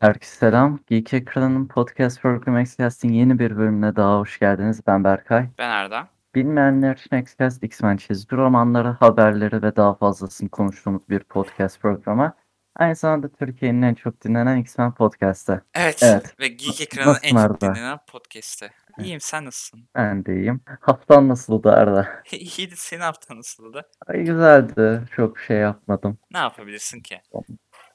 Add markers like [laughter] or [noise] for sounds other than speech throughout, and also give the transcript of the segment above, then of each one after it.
Herkese selam. Geek Ekran'ın podcast programı Xcast'in yeni bir bölümüne daha hoş geldiniz. Ben Berkay. Ben Erdem. Bilmeyenler için Xcast, X-Men çizgi romanları, haberleri ve daha fazlasını konuştuğumuz bir podcast programı. Aynı zamanda Türkiye'nin en çok dinlenen X-Men podcast'ı. Evet, Evet. ve Geek Ekran'ın en çok Arda? dinlenen podcast'ı. İyiyim, sen nasılsın? Ben de iyiyim. Haftan nasıldı Arda? [laughs] İyiydi, senin haftan nasıldı? Ay, güzeldi. Çok şey yapmadım. Ne yapabilirsin ki?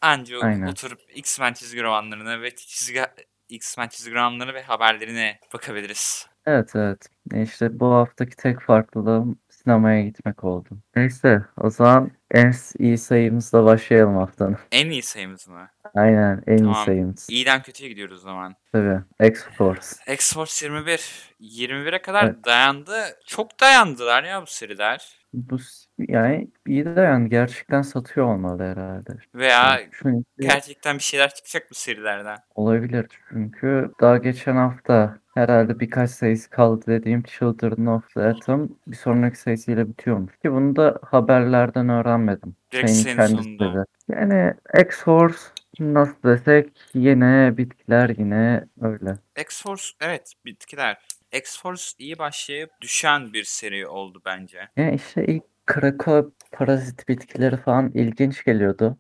Anca Aynen. oturup X-Men çizgi romanlarına ve çizgi X-Men çizgi romanlarına ve haberlerine bakabiliriz. Evet evet. E İşte bu haftaki tek farklılığım sinemaya gitmek oldu. Neyse o zaman en iyi sayımızla başlayalım haftanın. En iyi sayımız mı? Aynen en iyi Tamam. sayımız. İyiden kötüye gidiyoruz o zaman. Tabii. X-Force. X-Force 21. 21'e kadar Evet. dayandı. Çok dayandılar ya bu seriler. Bu s- yani iyi de yani gerçekten satıyor olmalı herhalde. Veya Çünkü gerçekten bir şeyler çıkacak bu serilerden. olabilir çünkü daha geçen hafta herhalde birkaç sayısı kaldı dediğim Children of the Atom bir sonraki sayısıyla bitiyormuş ki bunu da haberlerden öğrenmedim. Direkt Şeyin senin kendisi sonunda. dedi. Yani X-Force nasıl desek yine bitkiler yine öyle. X-Force evet bitkiler. X-Force iyi başlayıp düşen bir seri oldu bence. Yani işte ilk Krakow parazit bitkileri falan ilginç geliyordu.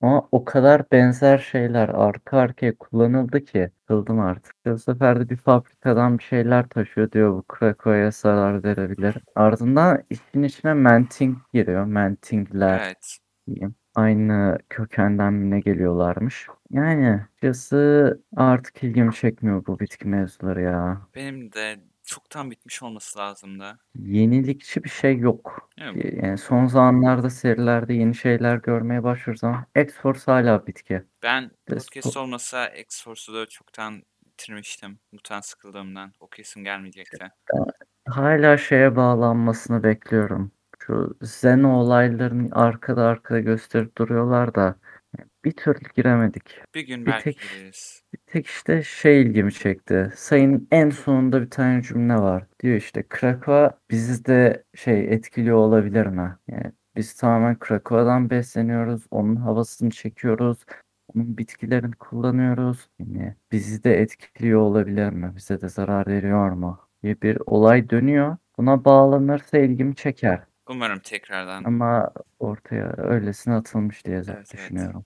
Ama o kadar benzer şeyler arka arkaya kullanıldı ki kıldım artık. Bu sefer de bir fabrikadan bir şeyler taşıyor diyor bu Krakow'a zarar verebilir. Ardından işin içine Manting giriyor. Mantingler Evet. diyeyim. Aynı kökenden mi ne geliyorlarmış. Yani açıkçası artık ilgimi çekmiyor bu bitki mevzuları ya. Benim de çoktan bitmiş olması lazımdı. Yenilikçi bir şey yok. Yani son zamanlarda serilerde yeni şeyler görmeye başlıyoruz ama X-Force hala bitki. Ben podcast olmasa X-Force'u da çoktan bitirmiştim. Mutant sıkıldığımdan. O kesim gelmeyecekti. Hala şeye bağlanmasını bekliyorum. Şu Zeno olaylarını arkada arkada gösterip duruyorlar da bir türlü giremedik. Bir gün Bir belki tek- gireriz. Bir tek işte şey ilgimi çekti. Sayının en sonunda bir tane cümle var. Diyor işte Krakow bizi de şey etkiliyor olabilir mi? Yani biz tamamen Krakow'dan besleniyoruz. Onun havasını çekiyoruz. Onun bitkilerini kullanıyoruz. Yani bizi de etkiliyor olabilir mi? Bize de zarar veriyor mu? diye bir olay dönüyor. Buna bağlanırsa ilgimi çeker. Umarım tekrardan. Ama ortaya öylesine atılmış diye Evet, evet. düşünüyorum.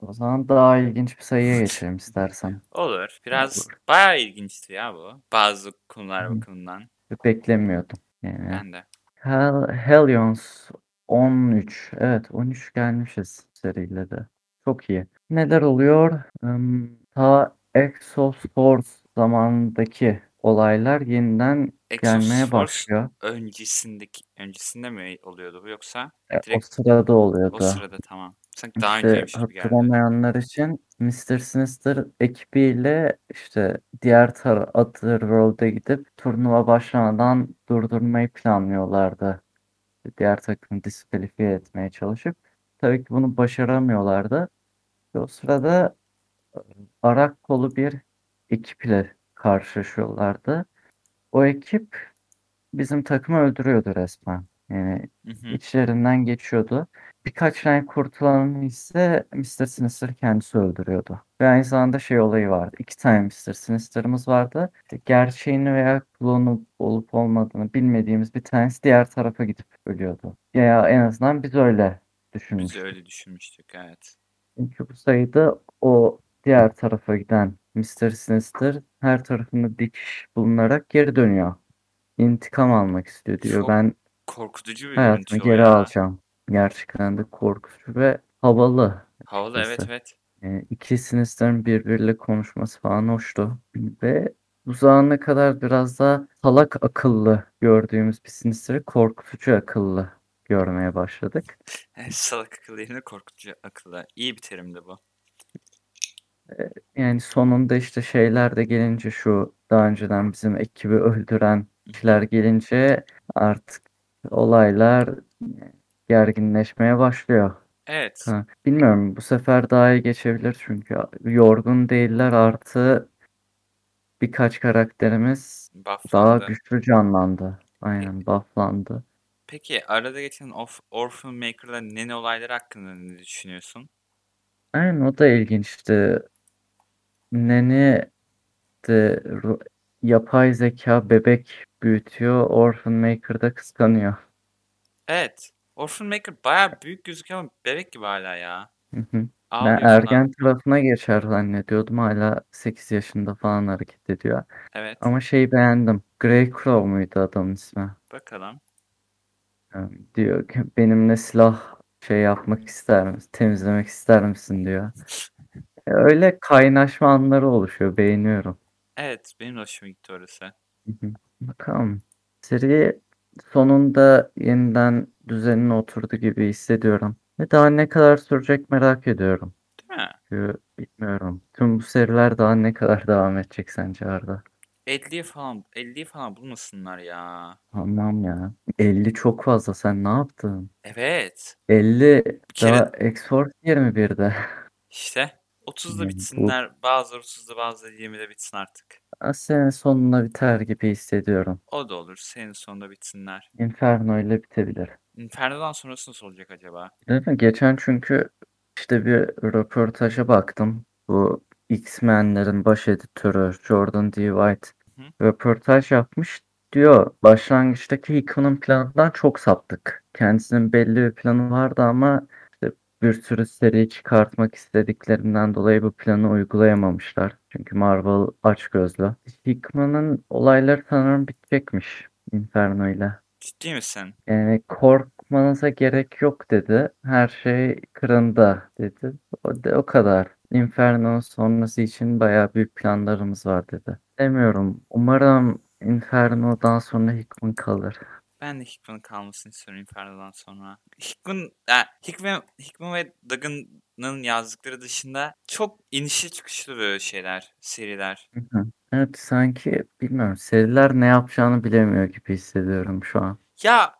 O zaman daha ilginç bir sayıya geçelim istersen. Olur. Biraz bayağı ilginçti ya bu. Bazı konular Hı. bakımından. Beklemiyordum. Yani Ben de. Hel Hellions 13. Evet 13 gelmişiz seriyle de. Çok iyi. Neler oluyor? Hmm, ta Exoforce zamanındaki olaylar yeniden gelmeye Exoforce başlıyor. öncesindeki öncesinde mi oluyordu bu yoksa E, o direkt sırada oluyordu. o sırada tamam. Sanki daha İşte önceymiş gibi geldi. hatırlamayanlar için Mr. Sinister ekibiyle işte diğer tara Otherworld'e gidip turnuva başlamadan durdurmayı planlıyorlardı. Diğer takımı diskalifiye etmeye çalışıp tabii ki bunu başaramıyorlardı. Ve o sırada e, Arak kolu bir ekiple karşılaşıyorlardı. O ekip bizim takımı öldürüyordu resmen. Yani Hı hı. içlerinden geçiyordu. Birkaç tane kurtulanı ise Mr. Sinister kendisi öldürüyordu. Ve aynı zamanda şey olayı vardı. İki tane Mr. Sinister'ımız vardı. İşte gerçeğini veya klonu olup olmadığını bilmediğimiz bir tanesi diğer tarafa gidip ölüyordu. Ya en azından biz öyle Biz düşünmüştük. de öyle düşünmüştük evet. Çünkü bu sayıda o diğer tarafa giden Mr. Sinister her tarafında dikiş bulunarak geri dönüyor. İntikam almak istiyor diyor. Çok Ben Korkutucu bir hayatımı geri ya. alacağım. Gerçekten de korkutucu ve havalı. Havalı evet açıkçası. evet. Yani iki Sinister'ın birbiriyle konuşması falan hoştu. Ve bu zamana kadar biraz daha salak akıllı gördüğümüz bir Sinister'ı korkutucu akıllı görmeye başladık. Evet, [laughs] Salak akıllı yerine korkutucu akıllı. İyi bir terimdi bu. Yani sonunda işte şeyler de gelince şu daha önceden bizim ekibi öldüren kişiler gelince artık olaylar gerginleşmeye başlıyor. Evet. Ha, bilmiyorum bu sefer daha iyi geçebilir çünkü yorgun değiller artı birkaç karakterimiz daha Bufflandı. güçlü canlandı. Aynen bufflandı. Peki arada geçen of Orphan Maker'la Nene olayları hakkında ne düşünüyorsun? Aynen o da ilginçti. Neni de yapay zeka bebek büyütüyor. Orphan Maker'da kıskanıyor. Evet. Orphan Maker bayağı büyük gözüküyor ama bebek gibi hala ya. Hı hı. Ben ergen tarafına geçer zannediyordum. Hala 8 yaşında falan hareket ediyor. Evet. Ama şeyi beğendim. Grey Crow muydu adamın ismi? Bakalım. Yani diyor ki benimle silah şey yapmak ister misin? Temizlemek ister misin diyor. [laughs] Öyle kaynaşma anları oluşuyor. Beğeniyorum. Evet. Benim de hoşuma gitti orası. Hı hı. Bakalım. Seri sonunda yeniden düzenine oturdu gibi hissediyorum. Ve daha ne kadar sürecek merak ediyorum. Değil mi? Çünkü bilmiyorum. Tüm bu seriler daha ne kadar devam edecek sence Arda? 50'ye falan 50'yi falan bulmasınlar ya. Anlam ya. 50 çok fazla. Sen ne yaptın? Evet. 50 Bir kere daha X-Force 21'de. işte 30'da Yani bu bitsinler. Bazıları 30'da bazıları 20'de bitsin artık. sene sonuna biter gibi hissediyorum. O da olur. Senin sonunda bitsinler. Inferno ile bitebilir. Inferno'dan sonrası nasıl olacak acaba? Değil mi? Geçen çünkü işte bir röportaja baktım. Bu X-Men'lerin baş editörü Jordan D. White Hı? röportaj yapmış. Diyor başlangıçtaki Hickman'ın planından çok saptık. Kendisinin belli bir planı vardı ama bir sürü seri çıkartmak istediklerinden dolayı bu planı uygulayamamışlar. Çünkü Marvel açgözlü. Hickman'ın olayları sanırım bitecekmiş Inferno ile. Ciddi misin? Yani korkmanıza gerek yok dedi. Her şey kırında dedi. O, de, o kadar. Inferno sonrası için bayağı büyük planlarımız var dedi. Demiyorum. Umarım Inferno'dan sonra Hickman kalır. Ben de Hickman'ın kalmasını istiyorum Inferno'dan sonra. Hickman, ha, Hickman, Hickman ve Duggan'ın yazdıkları dışında çok inişli çıkışlı böyle şeyler, seriler. Hı hı. Evet sanki bilmiyorum. Seriler ne yapacağını bilemiyor gibi hissediyorum şu an. Ya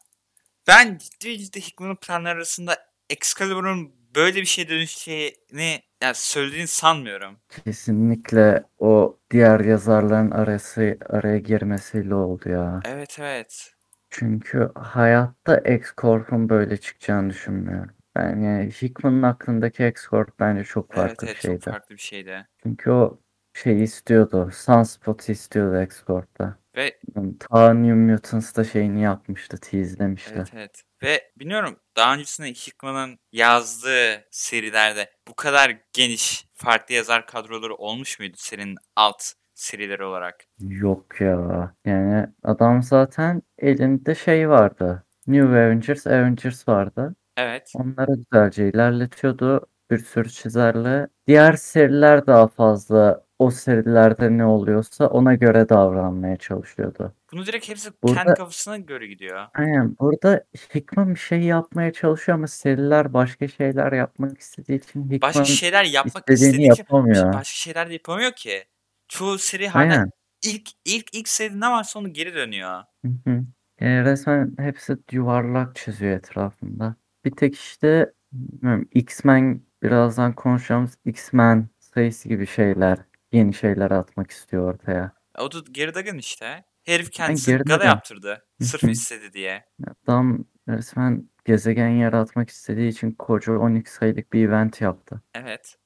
ben ciddi ciddi Hickman'ın planları arasında Excalibur'un böyle bir şey dönüşeceğini yani söylediğini sanmıyorum. Kesinlikle o diğer yazarların arası araya girmesiyle oldu ya. Evet evet. Çünkü hayatta X-Corp'un böyle çıkacağını düşünmüyorum. Ben yani Hickman'ın aklındaki X-Corp bence çok Evet farklı bir evet çok şeydi. farklı bir şeydi. Çünkü o şeyi istiyordu. Sunspot'u istiyordu X-Corp'ta. Ve Yani Ta New Mutants'ta şeyini yapmıştı, teaslemişti. evet evet. Ve biliyorum daha öncesinde Hickman'ın yazdığı serilerde bu kadar geniş farklı yazar kadroları olmuş muydu serinin alt serileri olarak? Yok ya. Yani adam zaten elinde şey vardı. New Avengers, Avengers vardı. Evet. Onları güzelce ilerletiyordu. Bir sürü çizerle. Diğer seriler daha fazla o serilerde ne oluyorsa ona göre davranmaya çalışıyordu. Bunu direkt hepsi Burada kendi kafasına göre gidiyor. aynen burada Hickman bir şey yapmaya çalışıyor ama seriler başka şeyler yapmak istediği için Başka Hickman şeyler yapmak istediğini istediği için yapamıyor. başka şeyler de yapamıyor ki. Çoğu seri hala Aynen. ilk ilk ilk seride ne varsa onu geri dönüyor. Hı hı. Yani resmen hepsi yuvarlak çiziyor etrafında. Bir tek işte bilmiyorum, X-Men birazdan konuşacağımız X-Men sayısı gibi şeyler, yeni şeyler atmak istiyor ortaya. O da geri Duggan işte. Herif kendisi Duggan. yaptırdı. Sırf istedi diye. Adam resmen gezegen yaratmak istediği için koca 12 sayılık bir event yaptı. Evet.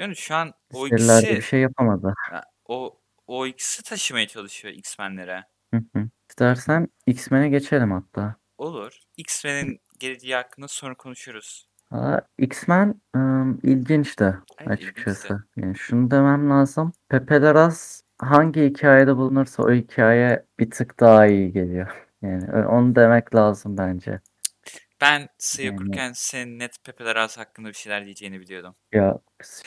Yani şu an o bir ikisi şey yapamadı. ya, o o ikisi taşımaya çalışıyor X-Men'lere. Hı hı. İstersen X-Men'e geçelim hatta. Olur. X-Men'in geleceği hakkında sonra konuşuruz. Aa, X-Men ım, Evet ilginçti. açıkçası. Yani şunu demem lazım. Pepe Larraz hangi hikayede bulunursa o hikaye bir tık daha iyi geliyor. [laughs] Yani onu demek lazım bence. Ben sayı Yani okurken senin net Pepe Larraz hakkında bir şeyler diyeceğini biliyordum. ya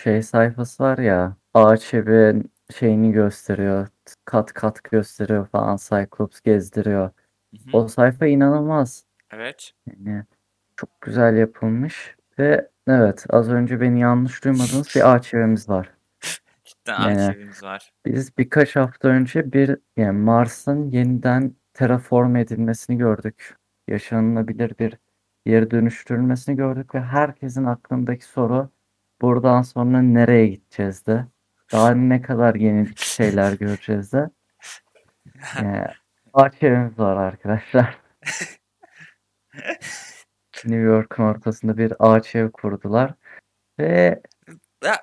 şey sayfası var ya ağaç evin şeyini gösteriyor. Kat kat gösteriyor falan. Cyclops gezdiriyor. Hı hı. O sayfa inanılmaz. Evet. Yani çok güzel yapılmış. Ve evet az önce beni yanlış duymadınız bir ağaç evimiz var. [laughs] Cidden Yani arşivimiz var. biz birkaç hafta önce bir yani Mars'ın yeniden terraform edilmesini gördük. Yaşanılabilir bir yere dönüştürülmesini gördük ve herkesin aklındaki soru buradan sonra nereye gideceğiz de daha ne kadar yeni şeyler göreceğiz de. [laughs] Yani ağaç evimiz var arkadaşlar. [laughs] New York'un ortasında bir ağaç ev kurdular ve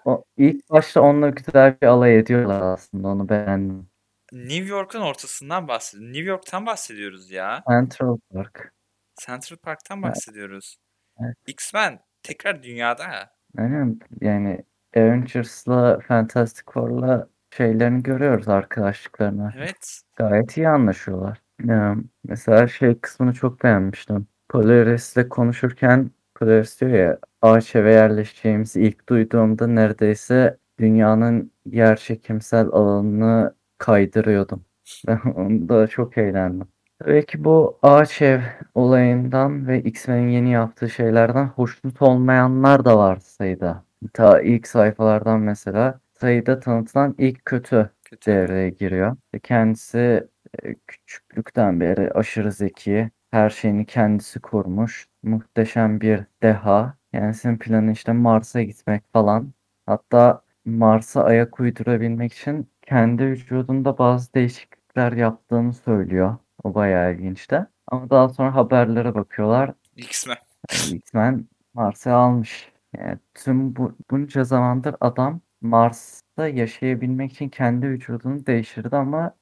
O ilk başta onunla güzel bir alay ediyorlar aslında. Onu beğendim. New York'un ortasından bahsediyoruz. New York'tan bahsediyoruz ya. Central Park. Central Park'tan bahsediyoruz. Evet. X-Men tekrar dünyada. Aynen yani Avengers'la Fantastic Four'la şeylerini görüyoruz arkadaşlıklarını. Evet. Gayet iyi anlaşıyorlar. Ya, mesela şey kısmını çok beğenmiştim. Polaris'le konuşurken Polaris diyor ya ağaç eve yerleşeceğimizi ilk duyduğumda neredeyse dünyanın yer çekimsel alanını kaydırıyordum. [laughs] Ben onda çok eğlendim. Tabii ki bu ağaç ev olayından ve X-Men'in yeni yaptığı şeylerden hoşnut olmayanlar da var sayıda. Ta ilk sayfalardan mesela sayıda tanıtılan ilk kötü Kötü. devreye giriyor. Ve Kendisi e, küçüklükten beri aşırı zeki, her şeyini kendisi kurmuş, muhteşem bir deha. Kendisinin planı işte Mars'a gitmek falan. Hatta Mars'a ayak uydurabilmek için kendi vücudunda bazı değişiklikler yaptığını söylüyor. O bayağı ilginçti. Ama daha sonra haberlere bakıyorlar. X-Men. Yani X-Men Mars'ı almış. Yani tüm bu, bunca zamandır adam Mars'ta yaşayabilmek için kendi vücudunu değiştirdi ama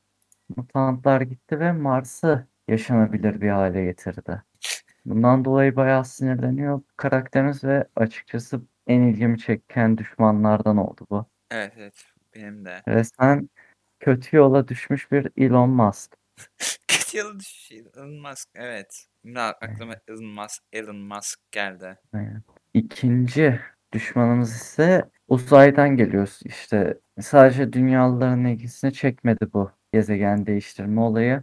mutantlar gitti ve Mars'ı yaşanabilir bir hale getirdi. Bundan dolayı bayağı sinirleniyor karakterimiz ve açıkçası en ilgimi çeken düşmanlardan oldu bu. Evet evet. Benim de. Resmen kötü yola düşmüş bir Elon Musk. [laughs] Kötü yola düşüş. Elon Musk. Evet. Şimdi aklıma Elon Musk, Elon Musk geldi. Aynen. İkinci düşmanımız ise uzaydan geliyor. İşte sadece dünyalıların ilgisini çekmedi bu gezegen değiştirme olayı.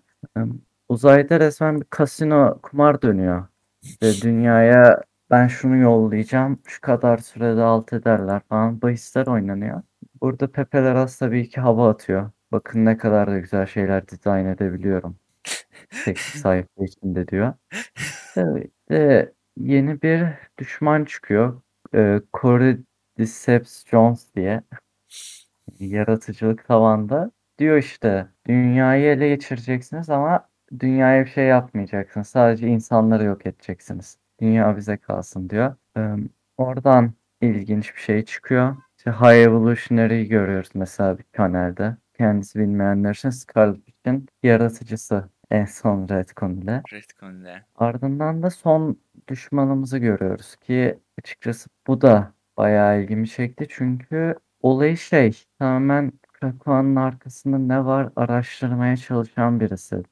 Uzayda resmen bir kasino kumar dönüyor. İşte [laughs] dünyaya ben şunu yollayacağım, şu kadar sürede alt ederler falan bahisler oynanıyor. Burada Pepe Larraz tabii ki hava atıyor. Bakın ne kadar da güzel şeyler dizayn edebiliyorum. Tek bir [laughs] sayfa içinde diyor. Evet, de yeni bir düşman çıkıyor. Ee, Cordyceps Jones diye. Yaratıcılık tavanda. Diyor işte dünyayı ele geçireceksiniz ama dünyaya bir şey yapmayacaksınız. Sadece insanları yok edeceksiniz. Dünya bize kalsın diyor. Ee, oradan ilginç bir şey çıkıyor. İşte High Evolutionary'i görüyoruz mesela bir panelde. Kendisi bilmeyenler için Scarlet Witch'in yaratıcısı en son. Retcon ile. Ardından da son düşmanımızı görüyoruz ki açıkçası bu da bayağı ilgimi çekti. Çünkü olayı şey tamamen Krakow'un arkasında ne var araştırmaya çalışan birisi.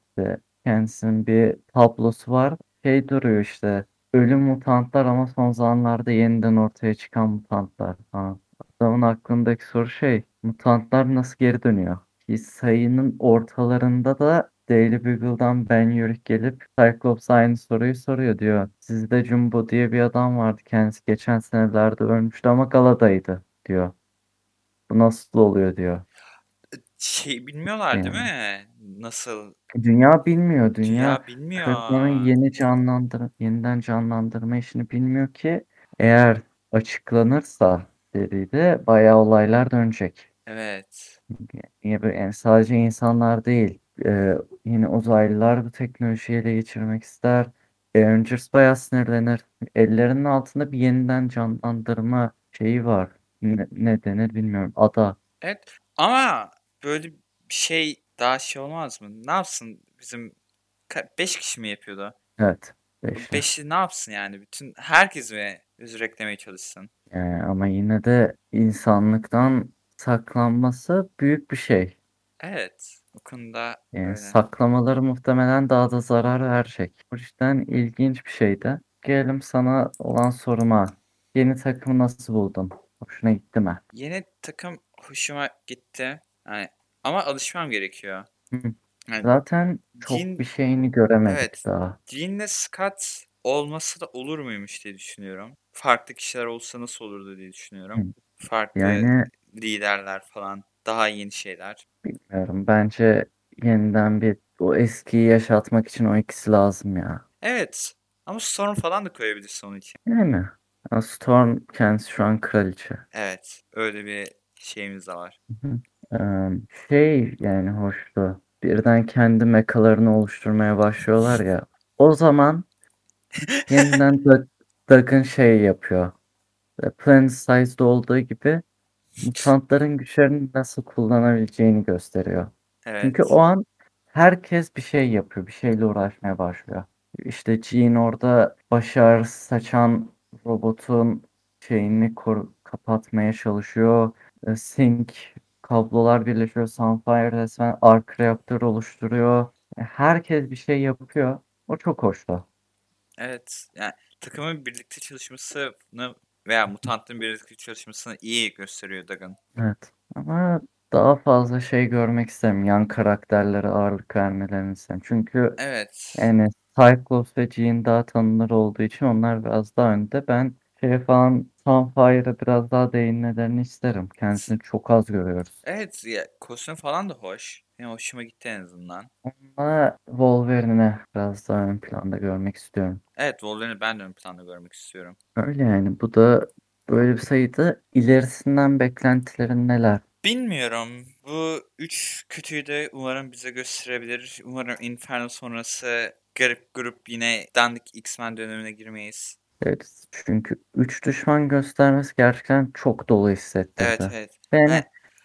Kendisinin bir tablosu var. Şey duruyor işte ölüm mutantlar ama son zamanlarda yeniden ortaya çıkan mutantlar falan. Adamın aklındaki soru şey mutantlar nasıl geri dönüyor? Ki sayının ortalarında da Daily Beagle'dan Ben Yurick gelip Cyclops aynı soruyu soruyor diyor. Sizde Jumbo diye bir adam vardı kendisi geçen senelerde ölmüştü ama Gala'daydı diyor. Bu nasıl oluyor diyor. Şey bilmiyorlar değil Yani. mi? Nasıl? Dünya bilmiyor. Dünya Dünya bilmiyor. Krakon'un yeni canlandır yeniden canlandırma işini bilmiyor ki eğer açıklanırsa seride bayağı olaylar dönecek. Evet. Yani sadece insanlar değil e, yine uzaylılar bu teknolojiyi ele geçirmek ister. Avengers bayağı sinirlenir. Ellerinin altında bir yeniden canlandırma şeyi var. Ne, ne denir bilmiyorum. Ada. Evet. Ama böyle bir şey daha şey olmaz mı? Ne yapsın bizim 5 kişi mi yapıyordu? Evet. Beşli. Beşli ne yapsın yani? Bütün herkes mi özür eklemeye çalışsın? Yani ama yine de insanlıktan saklanması büyük bir şey. Evet. O konuda Yani öyle. saklamaları muhtemelen daha da zarar verecek. Bu yüzden ilginç bir şeydi. Gelelim sana olan soruma. Yeni takımı nasıl buldun? Hoşuna gitti mi? Yeni takım hoşuma gitti. Yani, ama alışmam gerekiyor. Hı. Yani Zaten çok Jean- bir şeyini göremedik Evet. daha. Jean'le Scott olması da olur muymuş diye düşünüyorum. Farklı kişiler olsa nasıl olurdu diye düşünüyorum. Farklı Yani liderler falan. Daha yeni şeyler. bilmiyorum. Bence yeniden bir o eskiyi yaşatmak için o ikisi lazım ya. Evet. Ama Storm falan da koyabilirsin onun için. Yani ama Storm kendisi şu an kraliçe. Evet. Öyle bir şeyimiz de var. Ee, şey yani hoştu. Birden kendi mekalarını oluşturmaya başlıyorlar ya. O zaman [laughs] yeniden Doug- Doug'ın şey yapıyor. E, Planet Size'da olduğu gibi mutantların güçlerini nasıl kullanabileceğini gösteriyor. Çünkü Evet. o an herkes bir şey yapıyor, bir şeyle uğraşmaya başlıyor. İşte Jean orada baş ağrısı saçan robotun şeyini kor- kapatmaya çalışıyor. E, Sync kablolar birleşiyor. Sunfire resmen ark reaktör oluşturuyor. E, Herkes bir şey yapıyor. O çok hoştu. Evet. Yani takımın birlikte çalışmasını veya mutantların birlikte çalışmasını iyi gösteriyor Dagan. Evet. Ama daha fazla şey görmek istemiyorum. Yan karakterlere ağırlık vermelerini istemiyorum. Çünkü Evet. yani Cyclops ve Jean daha tanınır olduğu için onlar biraz daha önde. Ben şey falan Sunfire'a biraz daha değinmelerini isterim. Kendisini çok az görüyoruz. Evet. Ya, kostüm falan da hoş. Benim hoşuma gitti en azından. Ama Wolverine'i biraz daha ön planda görmek istiyorum. Evet Wolverine'i ben de ön planda görmek istiyorum. Öyle yani. Bu da böyle bir sayıda ilerisinden beklentilerin neler? Bilmiyorum. Bu üç kötüyü de umarım bize gösterebilir. Umarım Inferno sonrası garip grup yine dandik X-Men dönemine girmeyiz. Evet, çünkü üç düşman göstermesi gerçekten çok dolu hissettirdi. Evet evet. Ve yani Ha,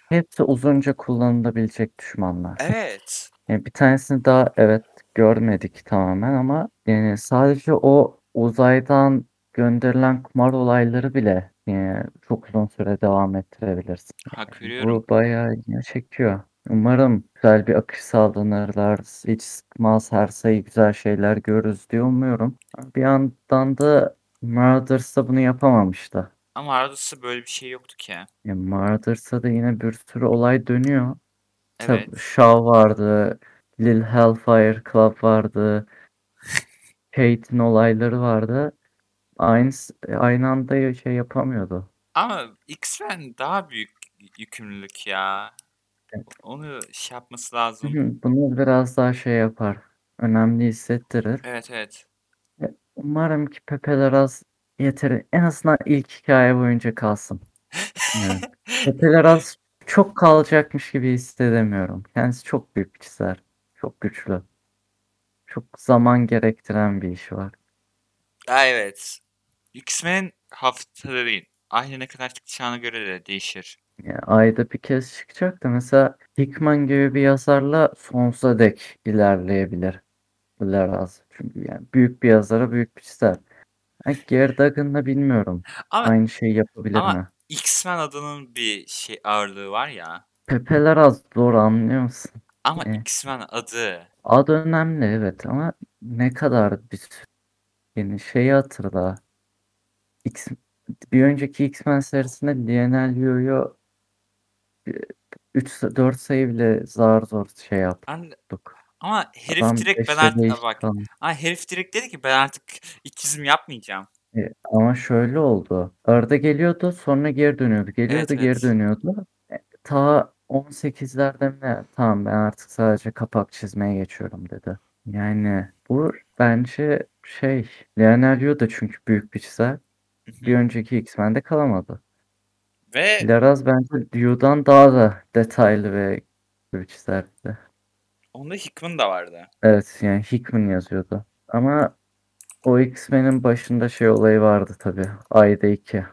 hepsi uzunca kullanılabilecek düşmanlar. evet. Yani bir tanesini daha evet görmedik tamamen ama yani sadece o uzaydan gönderilen kumar olayları bile yani çok uzun süre devam ettirebilirsin. Hak veriyorum. Bu bayağı ilgimi çekiyor. Umarım güzel bir akış sağlanırlar. Hiç sıkmaz her sayı güzel şeyler görürüz diye umuyorum. Bir yandan da Marauders bunu yapamamıştı. Ama Ardus'ta böyle bir şey yoktu ki. Yani Marauders'ta da yine bir sürü olay dönüyor. Tabii Evet. Shaw vardı. Lil Hellfire Club vardı. [laughs] Kate'in olayları vardı. Aynı, aynı anda şey yapamıyordu. Ama X-Men daha büyük yükümlülük ya. Evet. Onu şey yapması lazım. Bunu biraz daha şey yapar. Önemli hissettirir. Evet evet. Umarım ki Pepe'ler az yeteri en azından ilk hikaye boyunca kalsın. Evet. [laughs] Pepe'ler az çok kalacakmış gibi hissedemiyorum. Kendisi çok büyük bir çizer. Çok güçlü. Çok zaman gerektiren bir iş var. Evet. X-Men haftaları aynı ne kadar çıkacağına göre de değişir. Yani ayda bir kez çıkacak da mesela Hickman gibi bir yazarla sonsuza dek ilerleyebilir. Leraz. Çünkü yani büyük bir yazara büyük bir çizer. Yani Gary Duggan'la bilmiyorum. Ama Aynı şeyi yapabilir ama mi? X-Men adının bir şey ağırlığı var ya. Pepe'ler az zor anlıyor musun? Ama Evet. X-Men adı. Ad önemli evet ama ne kadar bir yani şeyi hatırla. X, bir önceki X-Men serisinde Lionel Yu'yu 3-4 sayı bile zar zor şey An- yaptık. Ama herif Adam direkt ben artık değişik bak. kalmış. Ama herif direkt dedi ki ben artık ikizim yapmayacağım. E, ama şöyle oldu. Arada geliyordu sonra geri dönüyordu. Evet Geliyordu geri evet. dönüyordu. E, ta 18'lerde mi ne? Tamam ben artık sadece kapak çizmeye geçiyorum dedi. Yani bu bence şey Yu da çünkü büyük bir çizer. Bir önceki X-Men'de kalamadı. Ve Laraz bence Yu'dan daha da detaylı ve bir çizerdi. Onda Hickman da vardı. Evet yani Hickman yazıyordu. Ama o X-Men'in başında şey olayı vardı tabii. Ayda iki.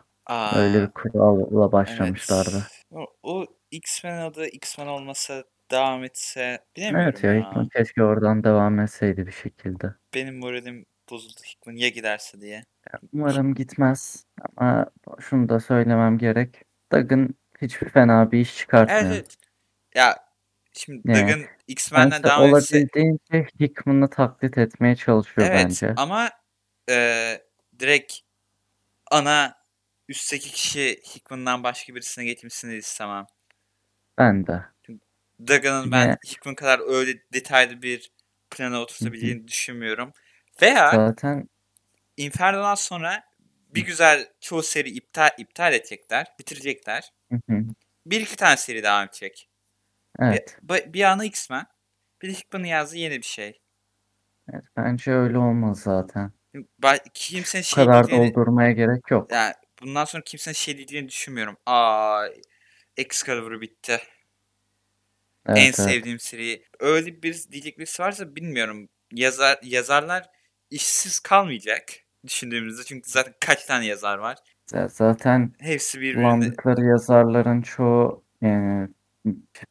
Öyle bir kuralla evet. başlamışlardı. O, o X-Men adı X-Men olmasa devam etse Evet bilemiyorum ya ya. Hickman keşke oradan devam etseydi bir şekilde. Benim moralim bozuldu Hickman ya giderse diye. Umarım gitmez ama şunu da söylemem gerek. Duggan hiçbir fena bir iş Evet çıkartmıyor. evet. Ya şimdi Yani Duggan X-Men'den kendisi devam etse olabildiğince Hickman'ı taklit etmeye çalışıyor evet bence. ama eee, direkt ana üstteki kişi Hickman'dan başka birisine geçmesini istemem. Ben de. Duggan'ın ben Yine Hickman kadar öyle detaylı bir plana oturtabileceğini düşünmüyorum. Veya zaten Inferno'dan sonra bir güzel çoğu seri iptal iptal edecekler, bitirecekler. Hı hı. Bir iki tane seri devam edecek. Bir, evet. ba- bir ana X-Men, bir de Hickman'ın yazdığı yeni bir şey. Evet, bence öyle olmaz zaten. Ba- kimsenin Bu şey kadar diyeceğini, doldurmaya gerek yok. yani bundan sonra kimsenin şey diyeceğini düşünmüyorum. Aa, Excalibur bitti. En Evet evet. sevdiğim seri. Öyle bir diyecek birisi varsa bilmiyorum. Yazar yazarlar işsiz kalmayacak düşündüğümüzde çünkü zaten kaç tane yazar var. Zaten Hepsi birbirine kullandıkları yazarların çoğu yani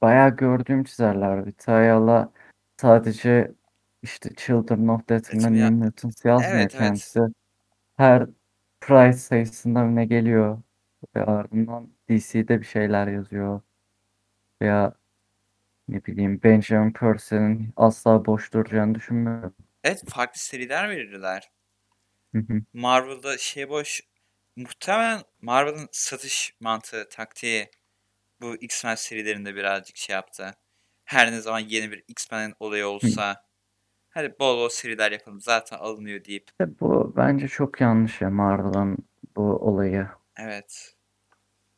bayağı gördüğüm çizerler. Vitayala sadece işte Children of Death Death and Mutants yazmıyor Evet, evet. kendisi. Her Pride sayısında mı ne geliyor ve ardından DC'de bir şeyler yazıyor. Veya ne bileyim Benjamin Purcell'in asla boş duracağını düşünmüyorum. Evet farklı seriler verirler. Marvel'da şey boş. Muhtemelen Marvel'ın satış mantığı, taktiği bu X-Men serilerinde birazcık şey yaptı. Her ne zaman yeni bir X-Men olayı olsa hadi bol bol seriler yapalım zaten alınıyor deyip. Bu bence çok yanlış ya Marvel'ın bu olayı. Evet.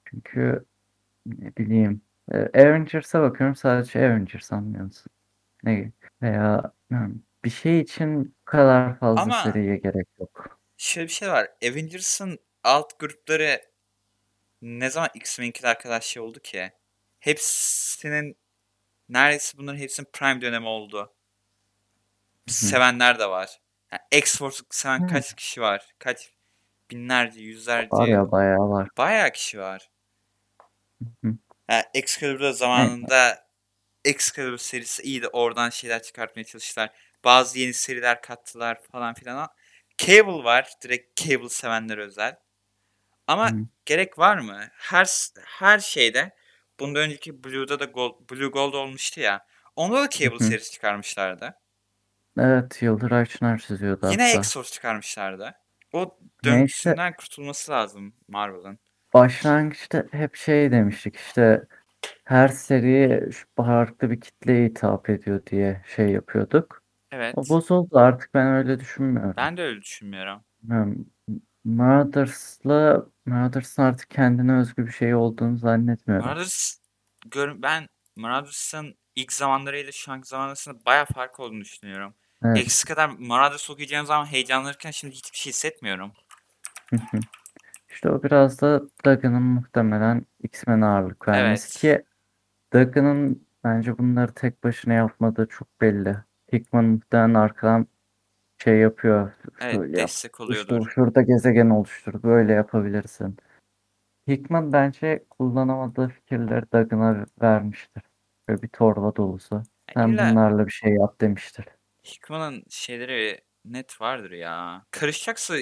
Çünkü ne bileyim e, Avengers'a bakıyorum sadece Avengers anlıyorsun. Ne veya bir şey için bu kadar fazla Ama- seriye gerek yok. Şöyle bir şey var. Avengers'ın alt grupları ne zaman X-Men'inkiler arkadaş şey oldu ki? Hepsinin neredeyse bunların hepsinin prime dönemi oldu. Sevenler de var. Yani X-Force'u seven Hı. kaç kişi var? Kaç binlerce, yüzlerce, Var ya bayağı var. bayağı kişi var. Hı. Yani Excalibur'da zamanında Excalibur serisi iyiydi. Oradan şeyler çıkartmaya çalıştılar. Bazı yeni seriler kattılar falan filan. Cable var. Direkt Cable sevenler özel. Ama Hı. gerek var mı? Her her şeyde bundan önceki Blue'da da Gold, Blue Gold olmuştu ya. Onda da Cable serisi çıkarmışlardı. Evet Yıldıray Çınar çiziyordu Yine hatta. X-Force çıkarmışlardı. O Neyse. döngüsünden kurtulması lazım Marvel'ın. Başlangıçta hep şey demiştik işte her seri farklı bir kitleye hitap ediyor diye şey yapıyorduk. Evet. O bozuldu artık ben öyle düşünmüyorum. Ben de öyle düşünmüyorum. Bilmiyorum. Murders'la Murders'ın artık kendine özgü bir şey olduğunu zannetmiyorum. Marauders gör, ben Marauders'ın ilk zamanlarıyla şu anki arasında bayağı fark olduğunu düşünüyorum. Evet. Eksi kadar Marauders okuyacağım zaman heyecanlanırken şimdi hiçbir şey hissetmiyorum. İşte o biraz da Duggan'ın muhtemelen X-Men ağırlık vermesi Evet. ki Duggan'ın bence bunları tek başına yapmadığı çok belli. Hickman muhtemelen arkadan şey yapıyor. Evet Şöyle yap. destek İşte oluyordur. şurada gezegen oluştur. Böyle yapabilirsin. Hickman bence kullanamadığı fikirleri Duggan'a vermiştir. Böyle bir torba dolusu. Sen İlla bunlarla bir şey yap demiştir. Hickman'ın şeyleri net vardır ya. Karışacaksa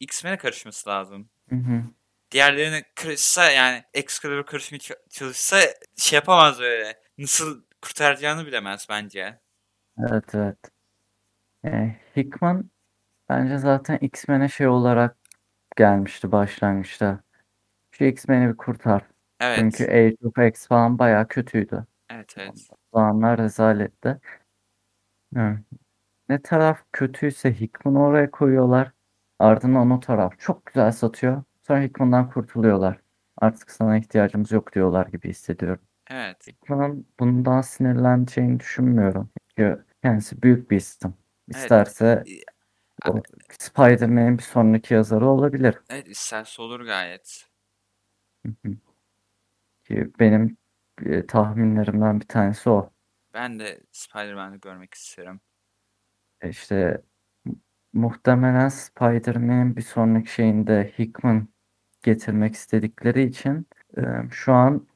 X-Men'e karışması lazım. Hı hı. Diğerlerine karışsa yani Excalibur karışmaya ç- çalışsa şey yapamaz böyle. Nasıl kurtaracağını bilemez bence. Evet evet. Yani Hickman bence zaten X-Men'e şey olarak gelmişti başlangıçta. Şu X-Men'i bir kurtar. Evet. Çünkü Age of X falan bayağı kötüydü. Evet evet. Zamanlar rezaletti. Evet. Ne taraf kötüyse Hickman'ı oraya koyuyorlar. Ardından o taraf çok güzel satıyor. Sonra Hickman'dan kurtuluyorlar. Artık sana ihtiyacımız yok diyorlar gibi hissediyorum. Evet. Hickman'ın bundan sinirleneceğini düşünmüyorum. Çünkü kendisi büyük bir isim. Evet. İsterse E, o Spider-Man'in bir sonraki yazarı olabilir. Evet isterse olur gayet. Hı hı. Ki benim e, tahminlerimden bir tanesi o. Ben de Spider-Man'i görmek isterim. E İşte mu- muhtemelen Spider-Man'in bir sonraki şeyinde Hickman getirmek istedikleri için e, şu an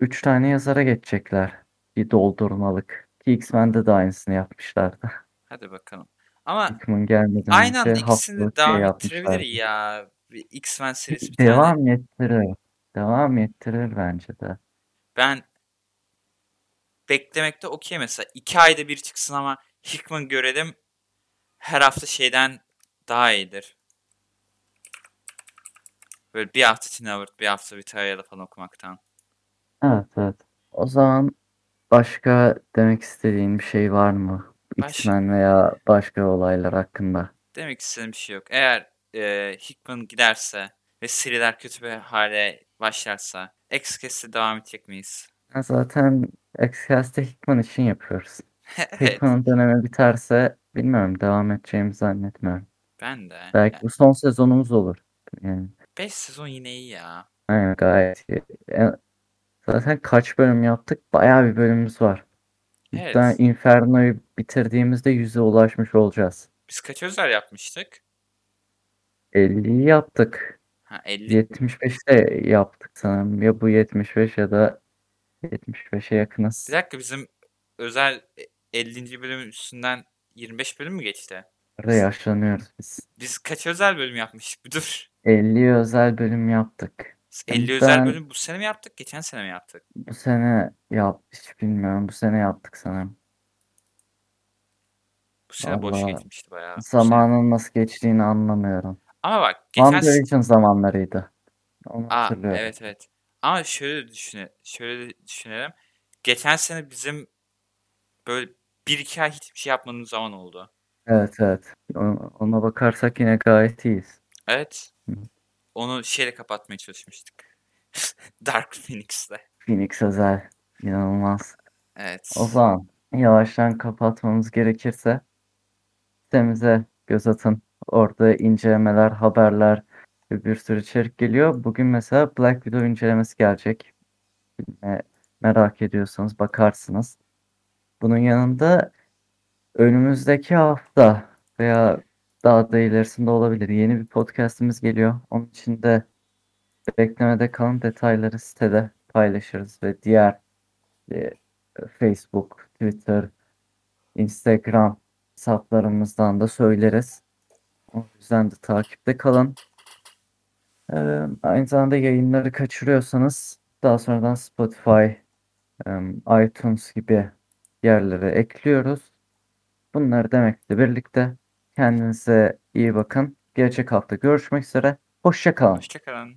3 tane yazara geçecekler. Bir doldurmalık. Ki X-Men'de de aynısını yapmışlardı. [laughs] Hadi bakalım. Ama gelmeden aynı önce anda ikisini de haftalık şey devam ettirebilir ya. Bir X-Men serisi bir tane. Devam ettirir. Devam ettirir bence de. Ben beklemekte okey mesela. iki ayda bir çıksın ama Hickman görelim. Her hafta şeyden daha iyidir. Böyle bir hafta Teen Howard, bir hafta Vitalia'da falan okumaktan. Evet evet. O zaman başka demek istediğin bir şey var mı? Baş- X-Men veya başka olaylar hakkında. Demek istediğim bir şey yok. Eğer e, Hickman giderse ve seriler kötü bir hale başlarsa X-Cast'e devam edecek miyiz? Zaten X-Cast'ı Hickman için yapıyoruz. [laughs] evet. Hickman'ın dönemi biterse bilmiyorum devam edeceğimizi zannetmiyorum. Ben de. Belki bu son sezonumuz olur. Yani 5 sezon yine iyi ya. aynen gayet iyi. E, Zaten kaç bölüm yaptık? Bayağı bir bölümümüz var. Evet. Muhtemelen Inferno'yu bitirdiğimizde 100'e ulaşmış olacağız. Biz kaç özel yapmıştık? 50'yi yaptık. Ha Ha 50. 75'te yaptık sanırım. Ya bu 75 ya da 75'e yakınız. Bir dakika bizim özel 50. bölüm üstünden 25 bölüm mü geçti? Burada yaşlanıyoruz biz. Biz kaç özel bölüm yapmıştık? Bir dur. 50 özel bölüm yaptık. 50 özel Ben- bölüm bu sene mi yaptık? Geçen sene mi yaptık? Bu sene yap hiç bilmiyorum. Bu sene yaptık sanırım. Bu sene boş Vallahi geçmişti bayağı. bu sene. Zamanın nasıl geçtiğini anlamıyorum. Ama bak geçen WandaVision zamanlarıydı. Onu Aa, evet evet. Ama şöyle düşüne şöyle düşünelim. Geçen sene bizim böyle bir iki ay hiçbir şey yapmadığımız zaman oldu. Evet evet. Ona bakarsak yine gayet iyiyiz. Evet. Onu şeyle kapatmaya çalışmıştık. [laughs] Dark Phoenix'le. Phoenix özel. İnanılmaz. Evet. O zaman yavaştan kapatmamız gerekirse sitemize göz atın. Orada incelemeler, haberler ve bir sürü içerik geliyor. Bugün mesela Black Widow incelemesi gelecek. Merak ediyorsanız bakarsınız. Bunun yanında önümüzdeki hafta veya daha da ilerisinde olabilir. Yeni bir podcastimiz geliyor. Onun için de beklemede kalın detayları sitede paylaşırız ve diğer e, Facebook, Twitter, Instagram hesaplarımızdan da söyleriz. O yüzden de takipte kalın. Ee, aynı zamanda yayınları kaçırıyorsanız daha sonradan Spotify, em, iTunes gibi yerlere ekliyoruz. Bunları demekle birlikte kendinize iyi bakın. Gelecek hafta görüşmek üzere. Hoşça kalın. Hoşçakalın.